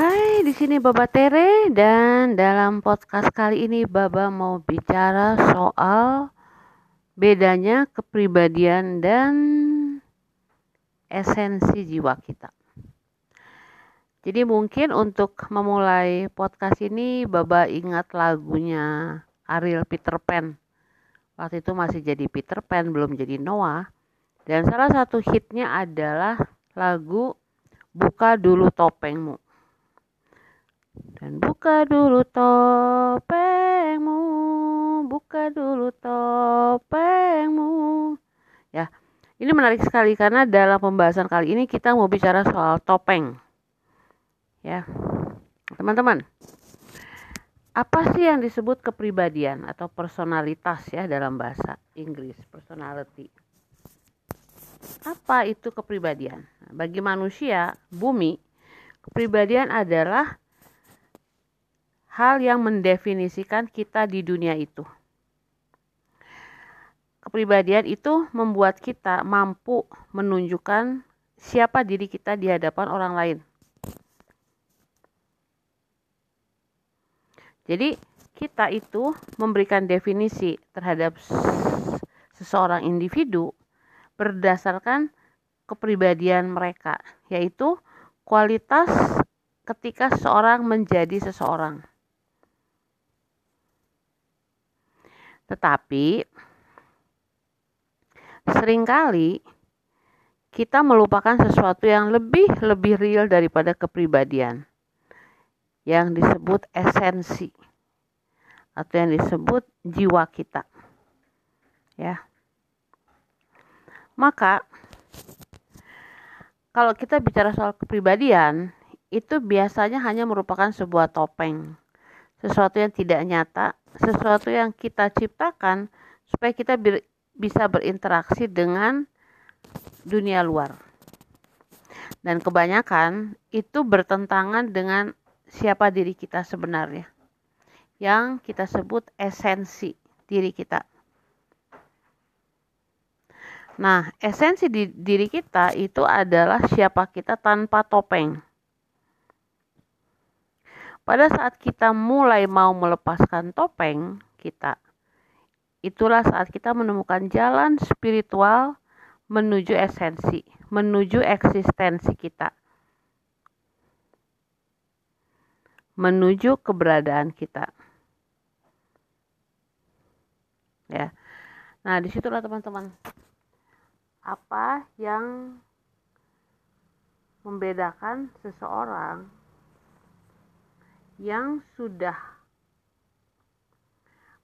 Hai, di sini Baba Tere dan dalam podcast kali ini Baba mau bicara soal bedanya kepribadian dan esensi jiwa kita. Jadi mungkin untuk memulai podcast ini Baba ingat lagunya Ariel Peter Pan. Waktu itu masih jadi Peter Pan, belum jadi Noah. Dan salah satu hitnya adalah lagu Buka Dulu Topengmu dan buka dulu topengmu, buka dulu topengmu. Ya, ini menarik sekali karena dalam pembahasan kali ini kita mau bicara soal topeng. Ya, teman-teman. Apa sih yang disebut kepribadian atau personalitas ya dalam bahasa Inggris, personality? Apa itu kepribadian? Bagi manusia, bumi, kepribadian adalah hal yang mendefinisikan kita di dunia itu. Kepribadian itu membuat kita mampu menunjukkan siapa diri kita di hadapan orang lain. Jadi, kita itu memberikan definisi terhadap seseorang individu berdasarkan kepribadian mereka, yaitu kualitas ketika seseorang menjadi seseorang. Tetapi sering kali kita melupakan sesuatu yang lebih lebih real daripada kepribadian yang disebut esensi atau yang disebut jiwa kita. Ya. Maka kalau kita bicara soal kepribadian, itu biasanya hanya merupakan sebuah topeng, sesuatu yang tidak nyata sesuatu yang kita ciptakan supaya kita ber, bisa berinteraksi dengan dunia luar. Dan kebanyakan itu bertentangan dengan siapa diri kita sebenarnya. Yang kita sebut esensi diri kita. Nah, esensi di diri kita itu adalah siapa kita tanpa topeng. Pada saat kita mulai mau melepaskan topeng kita, itulah saat kita menemukan jalan spiritual menuju esensi, menuju eksistensi kita. Menuju keberadaan kita. Ya. Nah, di situlah teman-teman. Apa yang membedakan seseorang yang sudah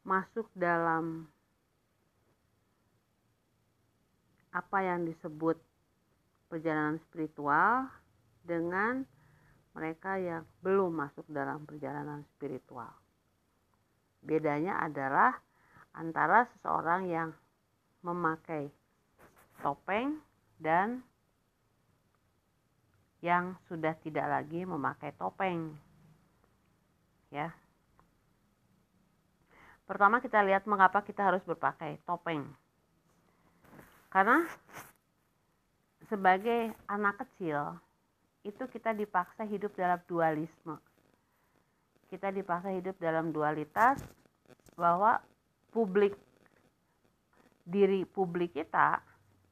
masuk dalam apa yang disebut perjalanan spiritual dengan mereka yang belum masuk dalam perjalanan spiritual. Bedanya adalah antara seseorang yang memakai topeng dan yang sudah tidak lagi memakai topeng ya. Pertama kita lihat mengapa kita harus berpakai topeng. Karena sebagai anak kecil itu kita dipaksa hidup dalam dualisme. Kita dipaksa hidup dalam dualitas bahwa publik diri publik kita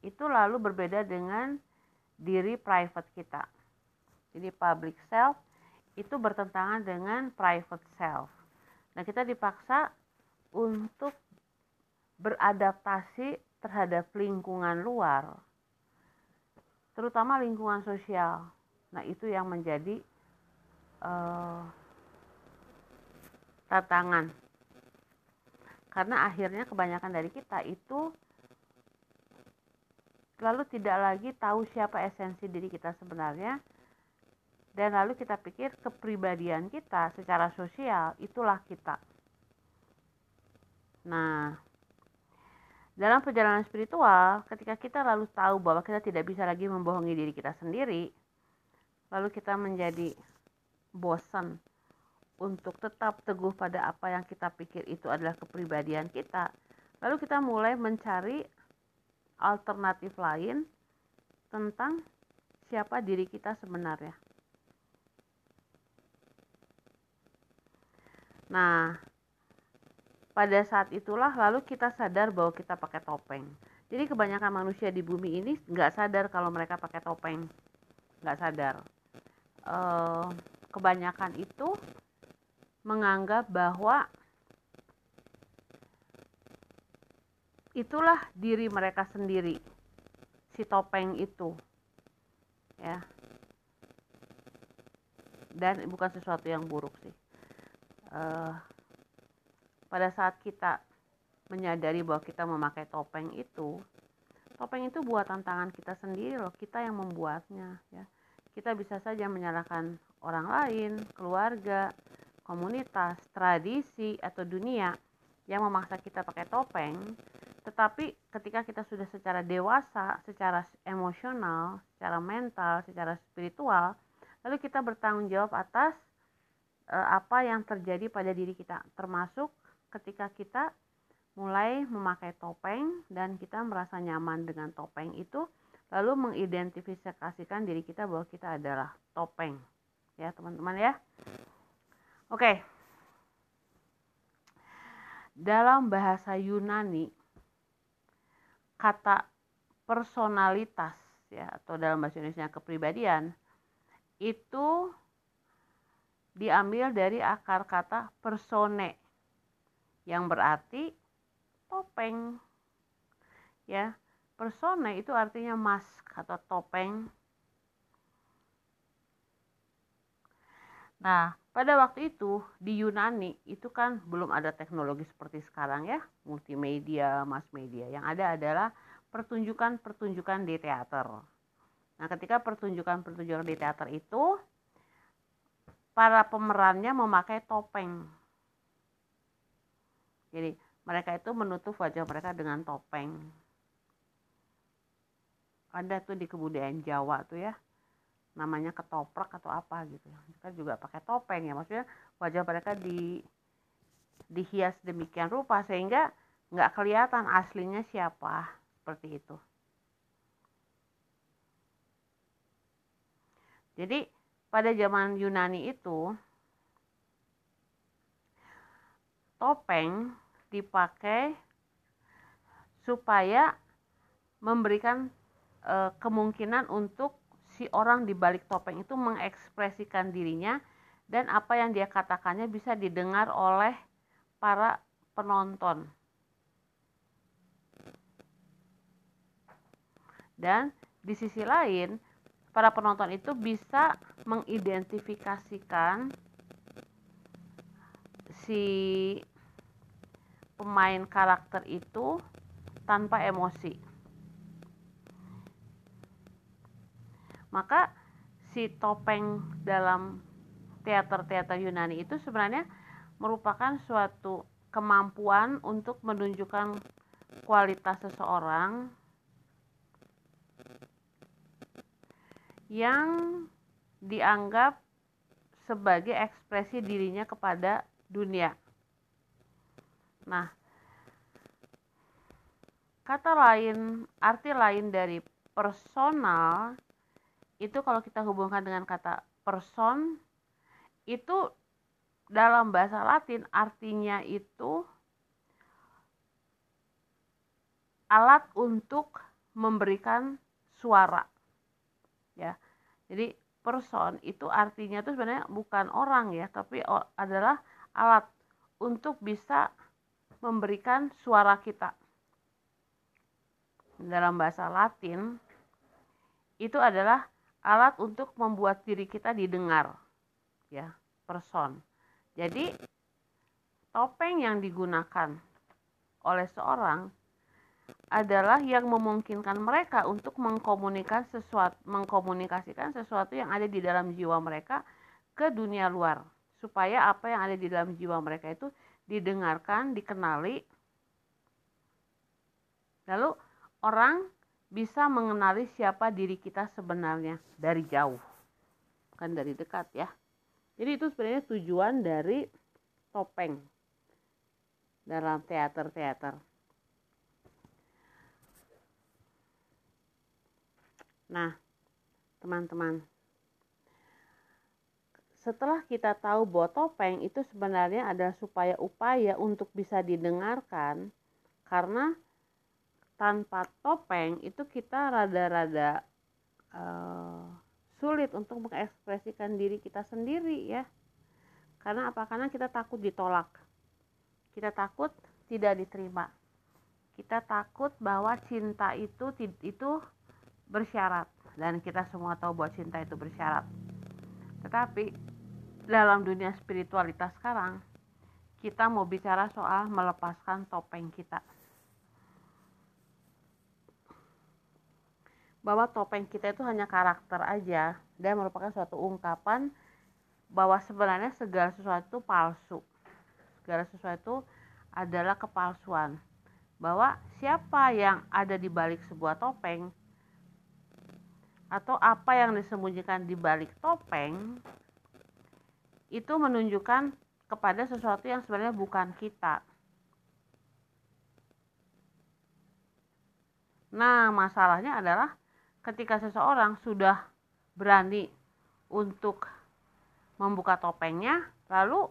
itu lalu berbeda dengan diri private kita. Jadi public self itu bertentangan dengan private self. Nah, kita dipaksa untuk beradaptasi terhadap lingkungan luar, terutama lingkungan sosial. Nah, itu yang menjadi uh, tantangan. Karena akhirnya kebanyakan dari kita itu lalu tidak lagi tahu siapa esensi diri kita sebenarnya dan lalu kita pikir kepribadian kita secara sosial itulah kita. Nah, dalam perjalanan spiritual, ketika kita lalu tahu bahwa kita tidak bisa lagi membohongi diri kita sendiri, lalu kita menjadi bosan untuk tetap teguh pada apa yang kita pikir itu adalah kepribadian kita, lalu kita mulai mencari alternatif lain tentang siapa diri kita sebenarnya. Nah, pada saat itulah lalu kita sadar bahwa kita pakai topeng. Jadi kebanyakan manusia di bumi ini nggak sadar kalau mereka pakai topeng, nggak sadar. E, kebanyakan itu menganggap bahwa itulah diri mereka sendiri, si topeng itu, ya. Dan bukan sesuatu yang buruk sih. Uh, pada saat kita menyadari bahwa kita memakai topeng itu topeng itu buatan tangan kita sendiri loh kita yang membuatnya ya. Kita bisa saja menyalahkan orang lain keluarga komunitas tradisi atau dunia yang memaksa kita pakai topeng. Tetapi ketika kita sudah secara dewasa secara emosional secara mental secara spiritual lalu kita bertanggung jawab atas uh, apa yang terjadi pada diri kita. Termasuk ketika kita mulai memakai topeng dan kita merasa nyaman dengan topeng itu lalu mengidentifikasikan diri kita bahwa kita adalah topeng. Ya teman-teman ya. Oke. Dalam bahasa Yunani kata personalitas ya atau dalam bahasa Indonesia kepribadian itu diambil dari akar kata persone yang berarti topeng. Ya, persona itu artinya mask atau topeng. Nah, pada waktu itu di Yunani itu kan belum ada teknologi seperti sekarang ya, multimedia, mass media. Yang ada adalah pertunjukan-pertunjukan di teater. Nah, ketika pertunjukan-pertunjukan di teater itu para pemerannya memakai topeng jadi mereka itu menutup wajah mereka dengan topeng. Ada tuh di kebudayaan Jawa tuh ya, namanya ketoprak atau apa gitu. Mereka juga pakai topeng ya, maksudnya wajah mereka di dihias demikian rupa sehingga nggak kelihatan aslinya siapa seperti itu. Jadi pada zaman Yunani itu topeng dipakai supaya memberikan e, kemungkinan untuk si orang di balik topeng itu mengekspresikan dirinya dan apa yang dia katakannya bisa didengar oleh para penonton. Dan di sisi lain, para penonton itu bisa mengidentifikasikan si pemain karakter itu tanpa emosi. Maka si topeng dalam teater-teater Yunani itu sebenarnya merupakan suatu kemampuan untuk menunjukkan kualitas seseorang yang dianggap sebagai ekspresi dirinya kepada dunia. Nah, kata lain, arti lain dari personal itu kalau kita hubungkan dengan kata person itu dalam bahasa Latin artinya itu alat untuk memberikan suara. Ya. Jadi person itu artinya itu sebenarnya bukan orang ya, tapi adalah alat untuk bisa memberikan suara kita. Dalam bahasa Latin, itu adalah alat untuk membuat diri kita didengar. Ya, person. Jadi, topeng yang digunakan oleh seorang adalah yang memungkinkan mereka untuk mengkomunikasikan sesuatu, mengkomunikasikan sesuatu yang ada di dalam jiwa mereka ke dunia luar supaya apa yang ada di dalam jiwa mereka itu didengarkan, dikenali. Lalu orang bisa mengenali siapa diri kita sebenarnya dari jauh, bukan dari dekat ya. Jadi itu sebenarnya tujuan dari topeng dalam teater-teater. Nah, teman-teman, setelah kita tahu bahwa topeng itu sebenarnya adalah supaya upaya untuk bisa didengarkan karena tanpa topeng itu kita rada-rada uh, sulit untuk mengekspresikan diri kita sendiri ya. Karena apa? Karena kita takut ditolak. Kita takut tidak diterima. Kita takut bahwa cinta itu itu bersyarat. Dan kita semua tahu bahwa cinta itu bersyarat. Tetapi dalam dunia spiritualitas sekarang kita mau bicara soal melepaskan topeng kita. Bahwa topeng kita itu hanya karakter aja dan merupakan suatu ungkapan bahwa sebenarnya segala sesuatu palsu. Segala sesuatu adalah kepalsuan. Bahwa siapa yang ada di balik sebuah topeng atau apa yang disembunyikan di balik topeng itu menunjukkan kepada sesuatu yang sebenarnya bukan kita. Nah, masalahnya adalah ketika seseorang sudah berani untuk membuka topengnya, lalu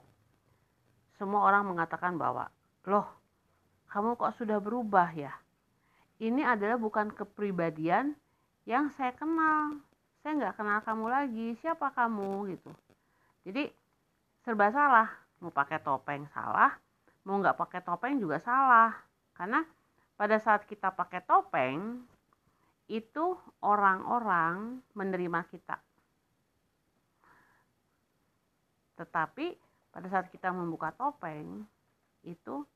semua orang mengatakan bahwa, "Loh, kamu kok sudah berubah ya?" Ini adalah bukan kepribadian yang saya kenal. Saya nggak kenal kamu lagi. Siapa kamu gitu. Jadi serba salah mau pakai topeng salah mau nggak pakai topeng juga salah karena pada saat kita pakai topeng itu orang-orang menerima kita tetapi pada saat kita membuka topeng itu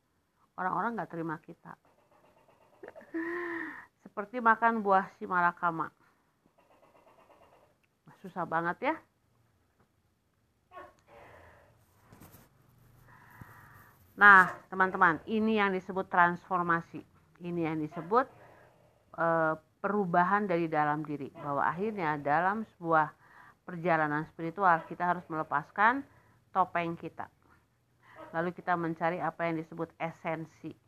orang-orang nggak terima kita seperti makan buah si malakama susah banget ya Nah, teman-teman, ini yang disebut transformasi. Ini yang disebut e, perubahan dari dalam diri. Bahwa akhirnya dalam sebuah perjalanan spiritual kita harus melepaskan topeng kita. Lalu kita mencari apa yang disebut esensi.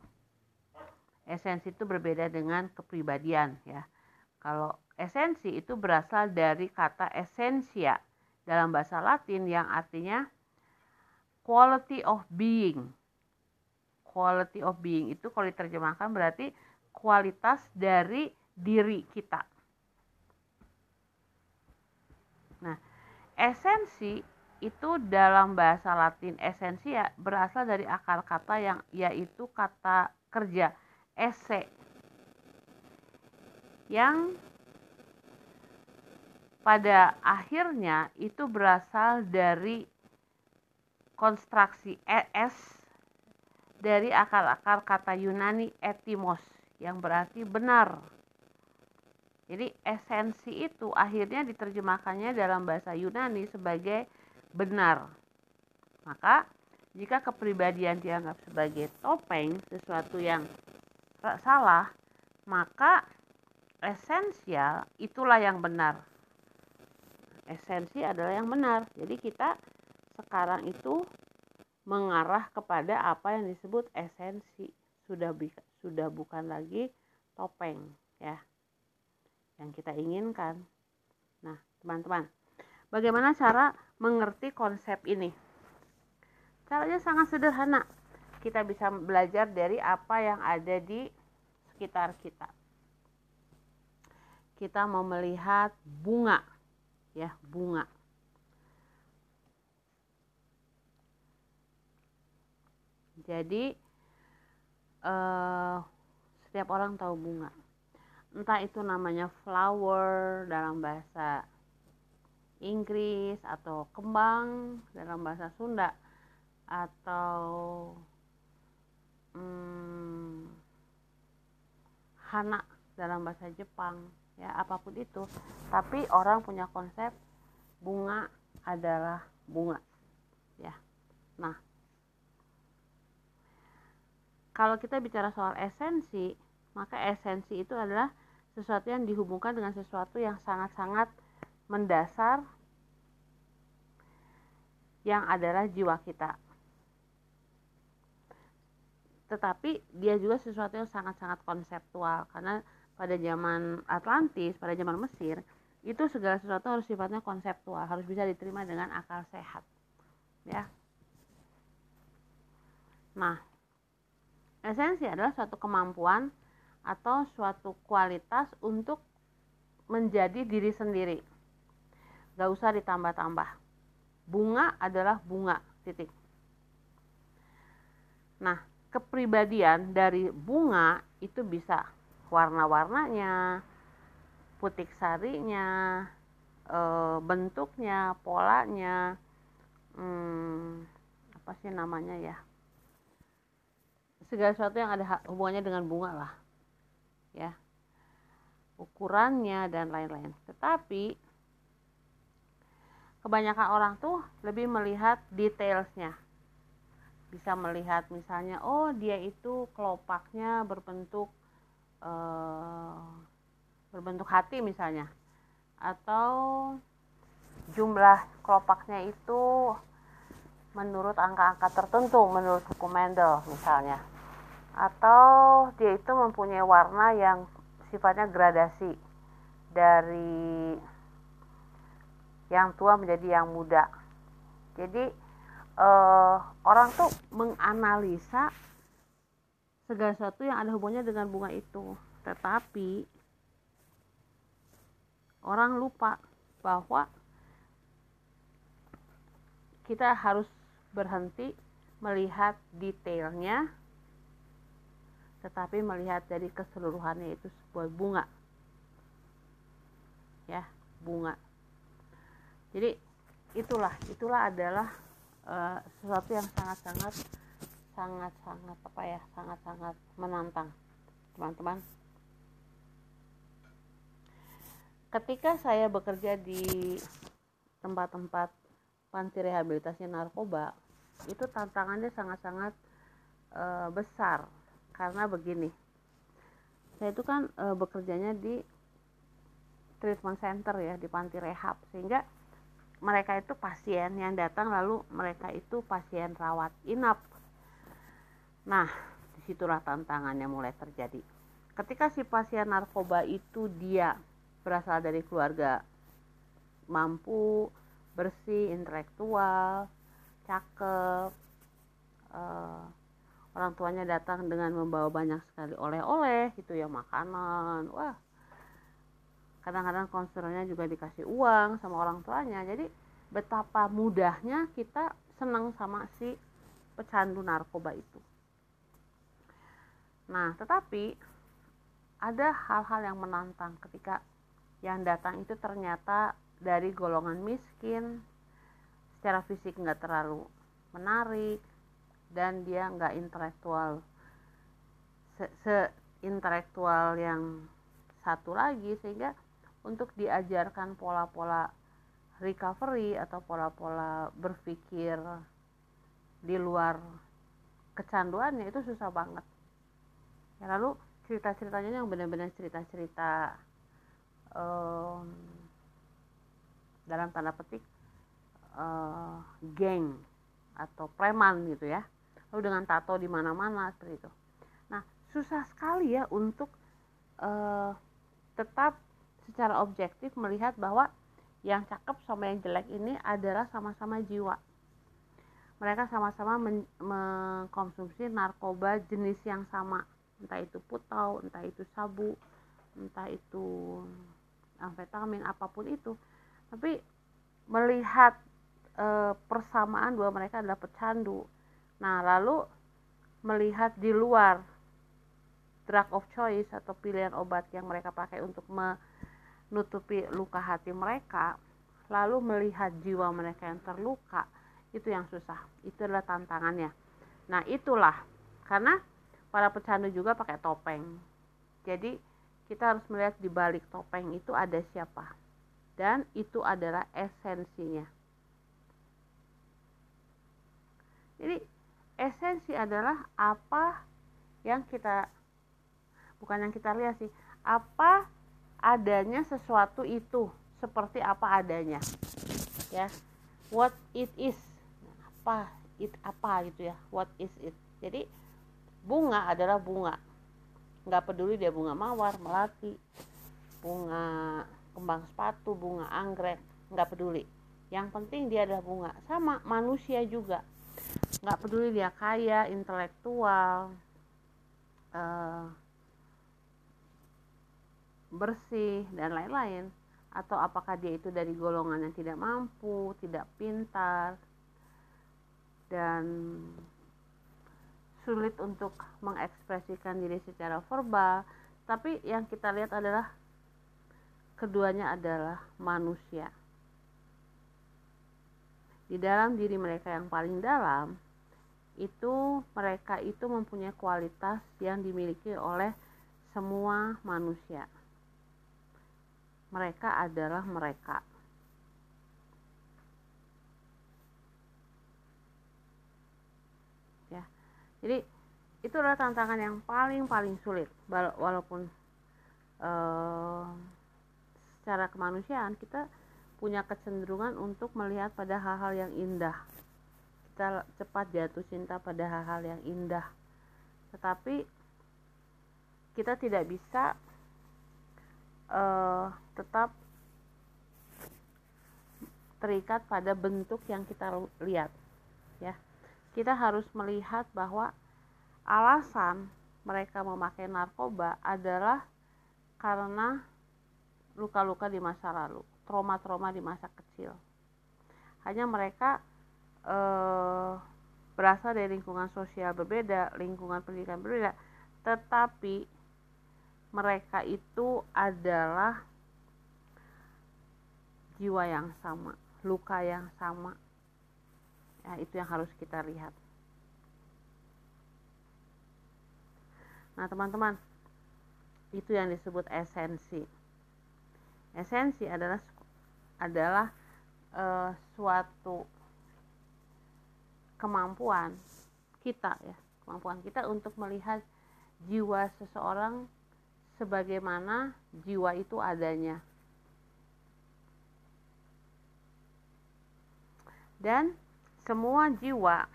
Esensi itu berbeda dengan kepribadian ya. Kalau esensi itu berasal dari kata esensia dalam bahasa Latin yang artinya quality of being quality of being itu kalau diterjemahkan berarti kualitas dari diri kita. Nah, esensi itu dalam bahasa Latin esensia berasal dari akar kata yang yaitu kata kerja esse yang pada akhirnya itu berasal dari konstruksi es dari akar-akar kata Yunani etimos yang berarti benar. Jadi esensi itu akhirnya diterjemahkannya dalam bahasa Yunani sebagai benar. Maka jika kepribadian dianggap sebagai topeng, sesuatu yang salah, maka esensial itulah yang benar. Esensi adalah yang benar. Jadi kita sekarang itu mengarah kepada apa yang disebut esensi sudah sudah bukan lagi topeng ya yang kita inginkan. Nah, teman-teman, bagaimana cara mengerti konsep ini? Caranya sangat sederhana. Kita bisa belajar dari apa yang ada di sekitar kita. Kita mau melihat bunga, ya, bunga jadi uh, setiap orang tahu bunga entah itu namanya flower dalam bahasa Inggris atau kembang dalam bahasa Sunda atau hmm, hana dalam bahasa Jepang ya apa pun itu tapi orang punya konsep bunga adalah bunga ya nah kalau kita bicara soal esensi, maka esensi itu adalah sesuatu yang dihubungkan dengan sesuatu yang sangat-sangat mendasar yang adalah jiwa kita. Tetapi dia juga sesuatu yang sangat-sangat konseptual karena pada zaman Atlantis, pada zaman Mesir, itu segala sesuatu harus sifatnya konseptual harus bisa diterima dengan akal sehat ya. Nah esensi adalah suatu kemampuan atau suatu kualitas untuk menjadi diri sendiri. Gak usah ditambah-tambah. Bunga adalah bunga titik. Nah kepribadian dari bunga itu bisa warna-warnanya putik sarinya e, bentuknya polanya hmm, apa sih namanya ya? Segala sesuatu yang ada hubungannya dengan bunga lah ya. Ukurannya dan lain-lain. Tetapi kebanyakan orang tuh lebih melihat detailsnya bisa melihat misalnya oh dia itu kelopaknya berbentuk uh, berbentuk hati misalnya. Atau jumlah kelopaknya itu menurut angka-angka tertentu menurut hukum Mendel misalnya. Atau dia itu mempunyai warna yang sifatnya gradasi dari yang tua menjadi yang muda. Jadi eh, orang tuh menganalisa segala sesuatu yang ada hubungannya dengan bunga itu. Tetapi orang lupa bahwa kita harus berhenti melihat detailnya tetapi melihat dari keseluruhannya itu sebuah bunga. Ya bunga. Jadi itulah itulah adalah uh, sesuatu yang sangat-sangat sangat-sangat apa ya sangat-sangat menantang teman-teman. Ketika saya bekerja di tempat-tempat panti rehabilitasi narkoba itu tantangannya sangat-sangat e, besar. Karena begini saya itu kan e, bekerjanya di treatment center ya di panti rehab. Sehingga mereka itu pasien yang datang lalu mereka itu pasien rawat inap. Nah di situlah tantangannya mulai terjadi. Ketika si pasien narkoba itu dia berasal dari keluarga mampu, bersih, intelektual, cakep, uh, orang tuanya datang dengan membawa banyak sekali oleh-oleh gitu ya makanan, wah kadang-kadang konselornya juga dikasih uang sama orang tuanya. Jadi betapa mudahnya kita senang sama si pecandu narkoba itu. Nah tetapi ada hal-hal yang menantang ketika yang datang itu ternyata dari golongan miskin secara fisik nggak terlalu menarik dan dia nggak intelektual. Se, se intelektual yang satu lagi sehingga untuk diajarkan pola-pola recovery atau pola-pola berpikir di luar kecanduannya itu susah banget. Ya lalu cerita-ceritanya yang benar-benar cerita-cerita um, dalam tanda petik uh, geng atau preman gitu ya. Lalu dengan tato di mana-mana seperti itu. Nah susah sekali ya untuk uh, tetap secara objektif melihat bahwa yang cakep sama yang jelek ini adalah sama-sama jiwa. Mereka sama-sama mengkonsumsi narkoba jenis yang sama. Entah itu putau entah itu sabu entah itu amfetamin apa pun itu. Tapi melihat e, persamaan dua mereka adalah pecandu. Nah lalu melihat di luar drug of choice atau pilihan obat yang mereka pakai untuk menutupi luka hati mereka lalu melihat jiwa mereka yang terluka itu yang susah. Itu adalah tantangannya. Nah itulah. Karena para pecandu juga pakai topeng. Jadi kita harus melihat di balik topeng itu ada siapa. Dan itu adalah esensinya. Jadi esensi adalah apa yang kita bukan yang kita lihat sih apa adanya sesuatu itu seperti apa adanya ya. What it is apa it apa gitu ya what is it. Jadi bunga adalah bunga. Nggak peduli dia bunga mawar melati bunga kembang sepatu bunga anggrek nggak peduli. Yang penting dia adalah bunga. Sama manusia juga. Nggak peduli dia kaya intelektual uh, bersih dan lain-lain. Atau apakah dia itu dari golongan yang tidak mampu tidak pintar dan sulit untuk mengekspresikan diri secara verbal. Tapi yang kita lihat adalah keduanya adalah manusia. Di dalam diri mereka yang paling dalam itu mereka itu mempunyai kualitas yang dimiliki oleh semua manusia mereka adalah mereka. Ya. Jadi itu adalah tantangan yang paling paling sulit. Walaupun uh, secara kemanusiaan kita punya kecenderungan untuk melihat pada hal-hal yang indah. Kita cepat jatuh cinta pada hal-hal yang indah. Tetapi kita tidak bisa uh, tetap terikat pada bentuk yang kita lihat ya kita harus melihat bahwa alasan mereka memakai narkoba adalah karena luka-luka di masa lalu trauma-trauma di masa kecil. Hanya mereka eh, berasal dari lingkungan sosial berbeda, lingkungan pendidikan berbeda, tetapi mereka itu adalah jiwa yang sama, luka yang sama. Ya, itu yang harus kita lihat. Nah, teman-teman, itu yang disebut esensi. Esensi adalah adalah uh, suatu kemampuan kita ya kemampuan kita untuk melihat jiwa seseorang sebagaimana jiwa itu adanya dan semua jiwa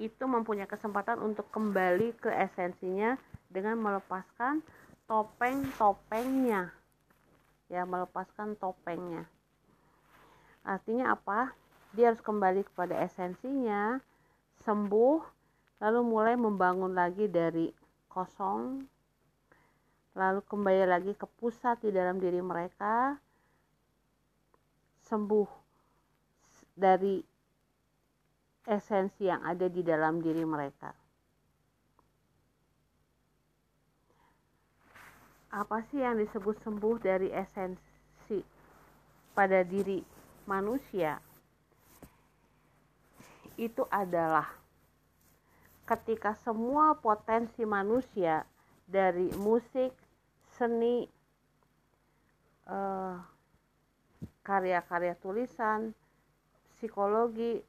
itu mempunyai kesempatan untuk kembali ke esensinya dengan melepaskan topeng-topengnya ya melepaskan topengnya Artinya apa? Dia harus kembali kepada esensinya, sembuh, lalu mulai membangun lagi dari kosong, lalu kembali lagi ke pusat di dalam diri mereka, sembuh dari esensi yang ada di dalam diri mereka. Apa sih yang disebut sembuh dari esensi pada diri manusia itu adalah ketika semua potensi manusia dari musik, seni, eh, karya-karya tulisan, psikologi,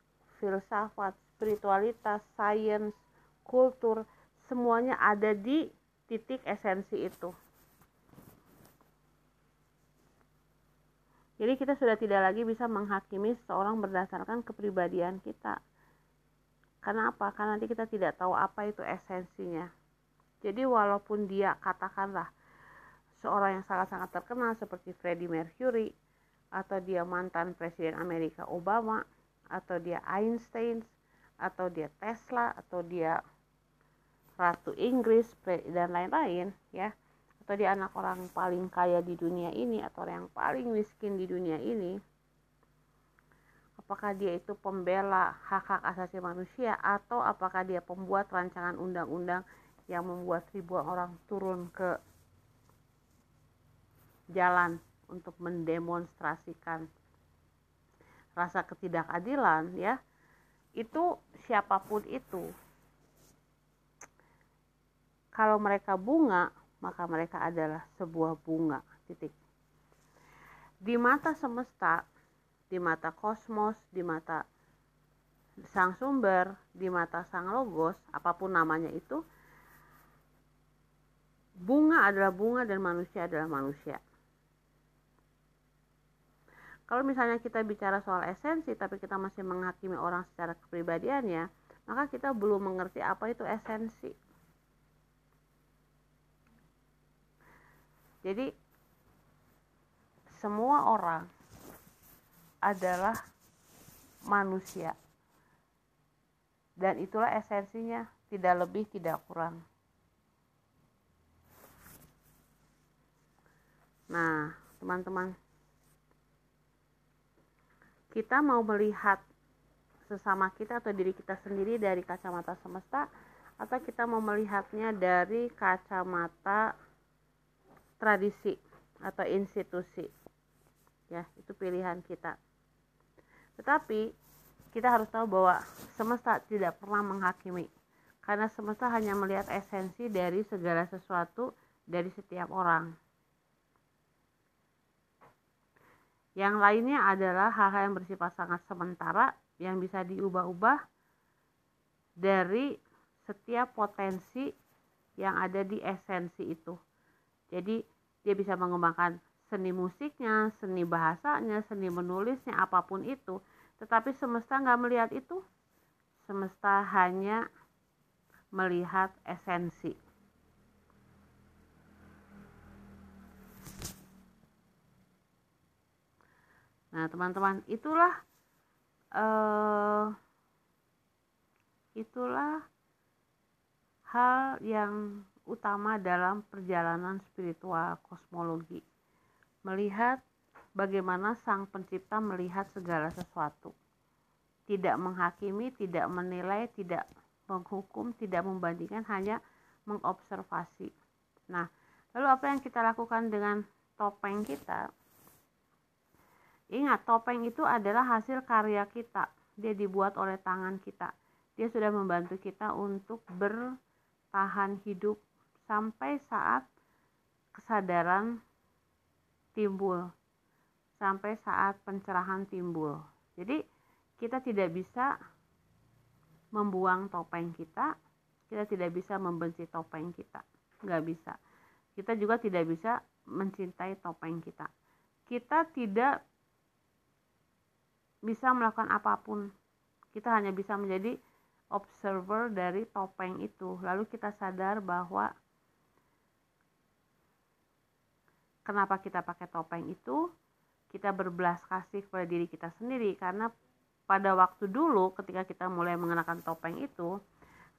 filsafat, spiritualitas, sains, kultur, semuanya ada di titik esensi itu. Jadi kita sudah tidak lagi bisa menghakimi seseorang berdasarkan kepribadian kita. Karena apa? Karena nanti kita tidak tahu apa itu esensinya. Jadi walaupun dia katakanlah seorang yang sangat-sangat terkenal seperti Freddie Mercury atau dia mantan Presiden Amerika Obama atau dia Einstein atau dia Tesla atau dia Ratu Inggris dan lain-lain ya. Atau dia anak orang paling kaya di dunia ini atau yang paling miskin di dunia ini. Apakah dia itu pembela hak-hak asasi manusia atau apakah dia pembuat rancangan undang-undang yang membuat ribuan orang turun ke jalan untuk mendemonstrasikan rasa ketidakadilan ya itu siapa pun itu. Kalau mereka bunga maka mereka adalah sebuah bunga titik. Di mata semesta di mata kosmos di mata sang sumber di mata sang logos apa pun namanya itu bunga adalah bunga dan manusia adalah manusia kalau misalnya kita bicara soal esensi tapi kita masih menghakimi orang secara kepribadiannya maka kita belum mengerti apa itu esensi jadi semua orang adalah manusia. Dan itulah esensinya, tidak lebih, tidak kurang. Nah, teman-teman, kita mau melihat sesama kita atau diri kita sendiri dari kacamata semesta atau kita mau melihatnya dari kacamata tradisi atau institusi. Ya itu pilihan kita. Tetapi kita harus tahu bahwa semesta tidak pernah menghakimi. Karena semesta hanya melihat esensi dari segala sesuatu dari setiap orang yang lainnya adalah hal-hal yang bersifat sangat sementara yang bisa diubah-ubah dari setiap potensi yang ada di esensi itu. Jadi dia bisa mengembangkan seni musiknya, seni bahasanya, seni menulisnya, apa pun itu. Tetapi semesta nggak melihat itu. Semesta hanya melihat esensi. Nah, teman-teman, itulah uh, itulah hal yang utama dalam perjalanan spiritual kosmologi. Melihat bagaimana sang pencipta melihat segala sesuatu. Tidak menghakimi, tidak menilai, tidak menghukum, tidak membandingkan, hanya mengobservasi. Nah, lalu apa yang kita lakukan dengan topeng kita? Ingat, topeng itu adalah hasil karya kita. Dia dibuat oleh tangan kita. Dia sudah membantu kita untuk bertahan hidup sampai saat kesadaran timbul. Sampai saat pencerahan timbul. Jadi, kita tidak bisa membuang topeng kita. Kita tidak bisa membenci topeng kita. Nggak bisa. Kita juga tidak bisa mencintai topeng kita. Kita tidak bisa melakukan apa pun. Kita hanya bisa menjadi observer dari topeng itu. Lalu kita sadar bahwa kenapa kita pakai topeng itu, kita berbelas kasih kepada diri kita sendiri karena pada waktu dulu ketika kita mulai mengenakan topeng itu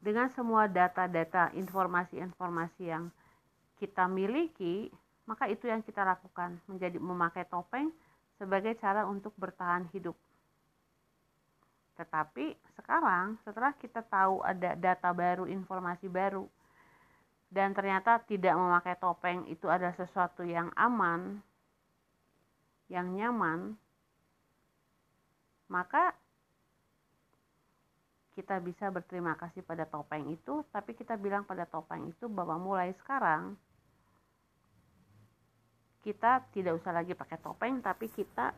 dengan semua data-data informasi-informasi yang kita miliki maka itu yang kita lakukan menjadi memakai topeng sebagai cara untuk bertahan hidup tetapi sekarang setelah kita tahu ada data baru, informasi baru, dan ternyata tidak memakai topeng itu adalah sesuatu yang aman, yang nyaman, maka kita bisa berterima kasih pada topeng itu, tapi kita bilang pada topeng itu bahwa mulai sekarang kita tidak usah lagi pakai topeng, tapi kita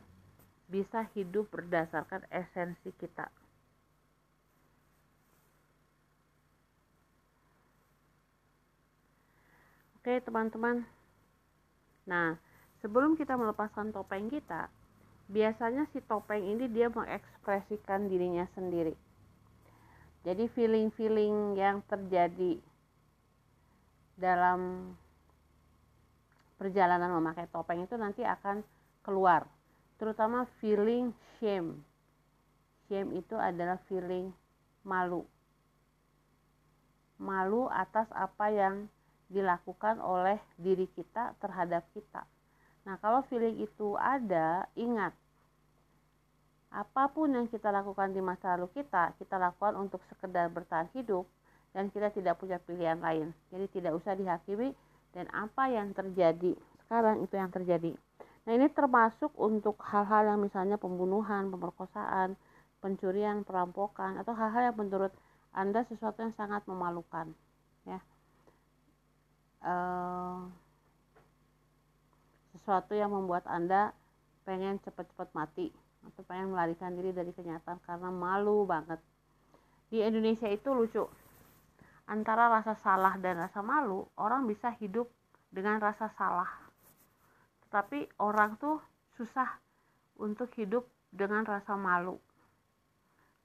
bisa hidup berdasarkan esensi kita. Oke, teman-teman. Nah, sebelum kita melepaskan topeng kita, biasanya si topeng ini dia mengekspresikan dirinya sendiri. Jadi feeling-feeling yang terjadi dalam perjalanan memakai topeng itu nanti akan keluar terutama feeling shame. Shame itu adalah feeling malu. Malu atas apa yang dilakukan oleh diri kita terhadap kita. Nah, kalau feeling itu ada, ingat apa pun yang kita lakukan di masa lalu kita, kita lakukan untuk sekedar bertahan hidup dan kita tidak punya pilihan lain. Jadi tidak usah dihakimi dan apa yang terjadi sekarang itu yang terjadi. Nah ini termasuk untuk hal-hal yang misalnya pembunuhan, pemerkosaan, pencurian, perampokan atau hal-hal yang menurut anda sesuatu yang sangat memalukan, ya. Uh, sesuatu yang membuat anda pengen cepat-cepat mati atau pengen melarikan diri dari kenyataan karena malu banget. Di Indonesia itu lucu. Antara rasa salah dan rasa malu, orang bisa hidup dengan rasa salah tapi orang tuh susah untuk hidup dengan rasa malu.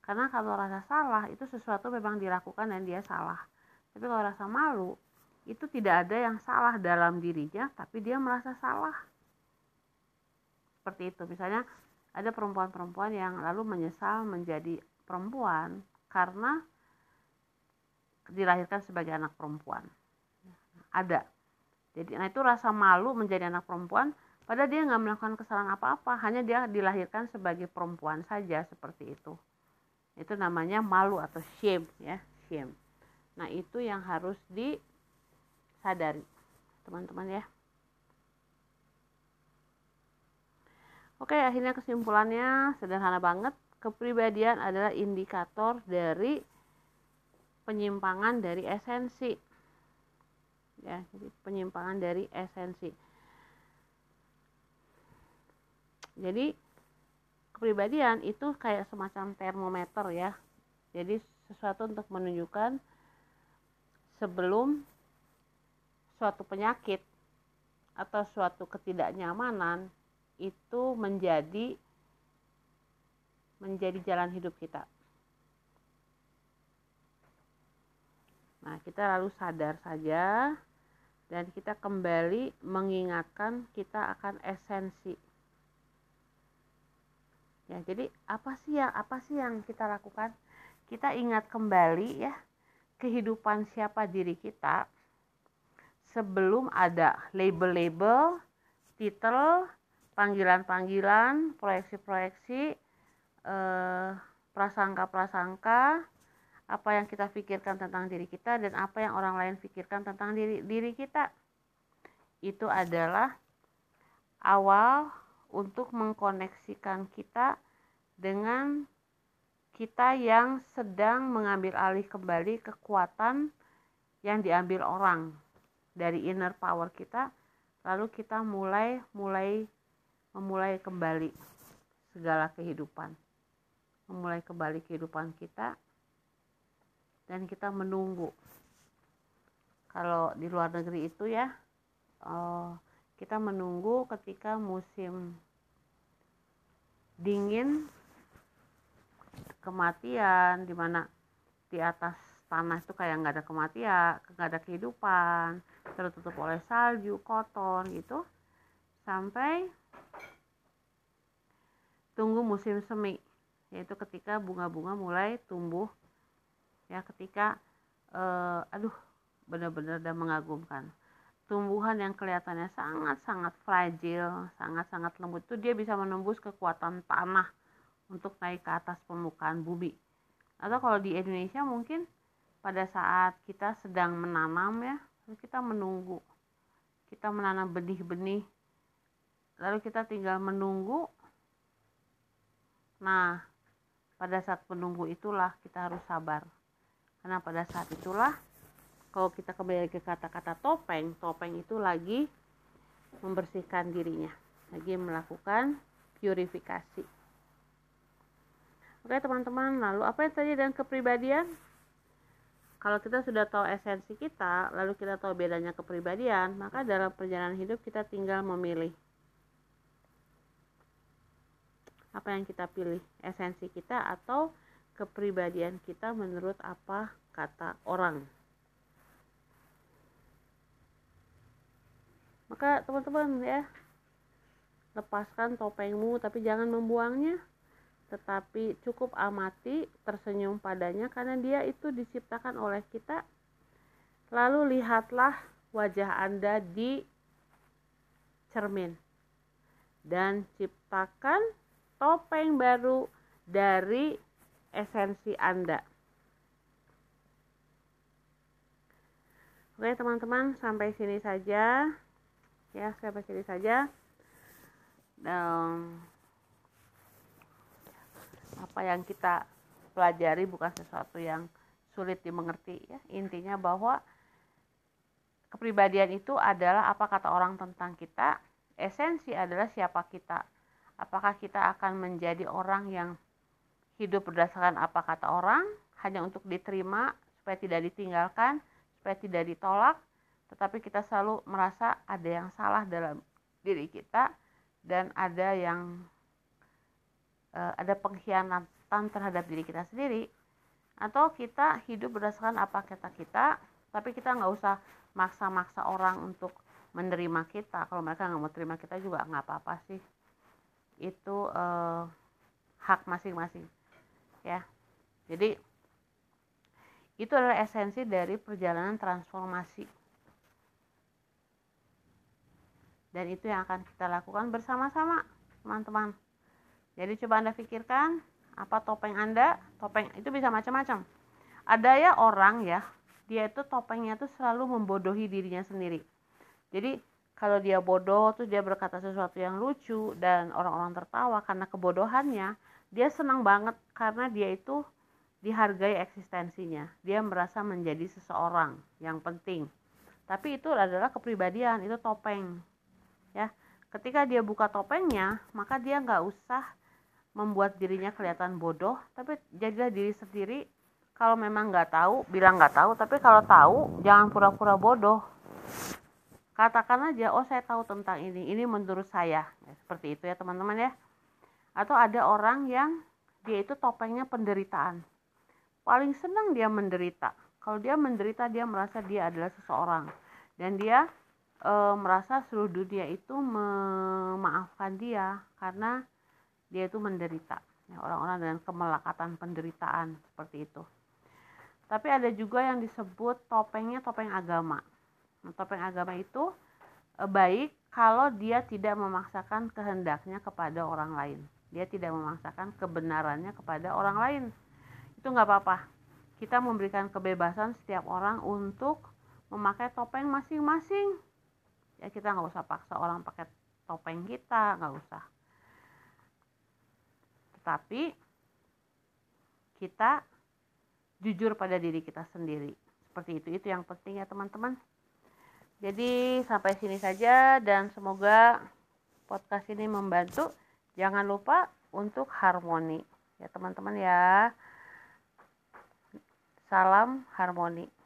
Karena kalau rasa salah itu sesuatu memang dilakukan dan dia salah. Tapi kalau rasa malu itu tidak ada yang salah dalam dirinya tapi dia merasa salah. Seperti itu. Misalnya ada perempuan-perempuan yang lalu menyesal menjadi perempuan karena dilahirkan sebagai anak perempuan. Ada jadi nah itu rasa malu menjadi anak perempuan padahal dia nggak melakukan kesalahan apa-apa hanya dia dilahirkan sebagai perempuan saja seperti itu itu namanya malu atau shame ya shame nah itu yang harus disadari teman-teman ya Oke, akhirnya kesimpulannya sederhana banget. Kepribadian adalah indikator dari penyimpangan dari esensi. Ya, jadi penyimpangan dari esensi. Jadi kepribadian itu kayak semacam termometer ya. Jadi sesuatu untuk menunjukkan sebelum suatu penyakit atau suatu ketidaknyamanan itu menjadi menjadi jalan hidup kita. Nah, kita lalu sadar saja dan kita kembali mengingatkan kita akan esensi. Ya, jadi apa sih yang apa sih yang kita lakukan? Kita ingat kembali ya kehidupan siapa diri kita sebelum ada label-label, titel, panggilan-panggilan, proyeksi-proyeksi, eh, prasangka-prasangka, apa yang kita pikirkan tentang diri kita dan apa yang orang lain pikirkan tentang diri diri kita. Itu adalah awal untuk mengkoneksikan kita dengan kita yang sedang mengambil alih kembali kekuatan yang diambil orang dari inner power kita lalu kita mulai mulai memulai kembali segala kehidupan memulai kembali kehidupan kita dan kita menunggu. Kalau di luar negeri itu ya uh, kita menunggu ketika musim dingin kematian di mana di atas tanah itu kayak nggak ada kematian nggak ada kehidupan tertutup oleh salju koton gitu sampai tunggu musim semi yaitu ketika bunga-bunga mulai tumbuh ya ketika uh, aduh benar-benar dan mengagumkan. Tumbuhan yang kelihatannya sangat-sangat fragile sangat-sangat lembut itu dia bisa menembus kekuatan tanah untuk naik ke atas permukaan bumi. Atau kalau di Indonesia mungkin pada saat kita sedang menanam ya kita menunggu. Kita menanam benih-benih lalu kita tinggal menunggu. Nah, pada saat menunggu itulah kita harus sabar. Karena pada saat itulah kalau kita kembali ke kata-kata topeng, topeng itu lagi membersihkan dirinya, lagi melakukan purifikasi. Oke teman-teman, lalu apa yang tadi dan kepribadian? Kalau kita sudah tahu esensi kita, lalu kita tahu bedanya kepribadian, maka dalam perjalanan hidup kita tinggal memilih apa yang kita pilih esensi kita atau kepribadian kita menurut apa kata orang. Maka teman-teman ya lepaskan topengmu tapi jangan membuangnya. Tetapi cukup amati tersenyum padanya karena dia itu diciptakan oleh kita. Lalu lihatlah wajah anda di cermin. Dan ciptakan topeng baru dari esensi Anda. Oke teman-teman sampai sini saja. Ya sampai sini saja. Dan apa yang kita pelajari bukan sesuatu yang sulit dimengerti ya. Intinya bahwa kepribadian itu adalah apa kata orang tentang kita. Esensi adalah siapa kita. Apakah kita akan menjadi orang yang hidup berdasarkan apa kata orang hanya untuk diterima supaya tidak ditinggalkan supaya tidak ditolak tetapi kita selalu merasa ada yang salah dalam diri kita dan ada yang uh, ada pengkhianatan terhadap diri kita sendiri. Atau kita hidup berdasarkan apa kata kita tapi kita nggak usah maksa-maksa orang untuk menerima kita. Kalau mereka nggak mau terima kita juga nggak apa-apa sih. Itu eh, hak masing-masing ya. Jadi itu adalah esensi dari perjalanan transformasi. Dan itu yang akan kita lakukan bersama-sama teman-teman. Jadi coba anda pikirkan apa topeng anda? Topeng itu bisa macam-macam. Ada ya orang ya dia itu topengnya itu selalu membodohi dirinya sendiri. Jadi kalau dia bodoh tuh dia berkata sesuatu yang lucu dan orang-orang tertawa karena kebodohannya dia senang banget karena dia itu dihargai eksistensinya. Dia merasa menjadi seseorang yang penting. Tapi itu adalah kepribadian itu topeng ya. Ketika dia buka topengnya maka dia nggak usah membuat dirinya kelihatan bodoh tapi jadilah diri sendiri. Kalau memang nggak tahu bilang nggak tahu tapi kalau tahu jangan pura-pura bodoh. Katakan aja oh saya tahu tentang ini. Ini menurut saya. Ya, seperti itu ya teman-teman ya atau ada orang yang dia itu topengnya penderitaan. Paling senang dia menderita. Kalau dia menderita dia merasa dia adalah seseorang. Dan dia e, merasa seluruh dunia itu memaafkan dia karena dia itu menderita. Ya, orang-orang dengan kemelekatan penderitaan seperti itu. Tapi ada juga yang disebut topengnya topeng agama. Nah, topeng agama itu e, baik kalau dia tidak memaksakan kehendaknya kepada orang lain dia tidak memaksakan kebenarannya kepada orang lain. Itu nggak apa-apa. Kita memberikan kebebasan setiap orang untuk memakai topeng masing-masing. Ya kita nggak usah paksa orang pakai topeng kita nggak usah. Tetapi kita jujur pada diri kita sendiri. Seperti itu itu yang penting ya teman-teman. Jadi sampai sini saja dan semoga podcast ini membantu jangan lupa untuk harmoni. Ya teman-teman ya. Salam harmoni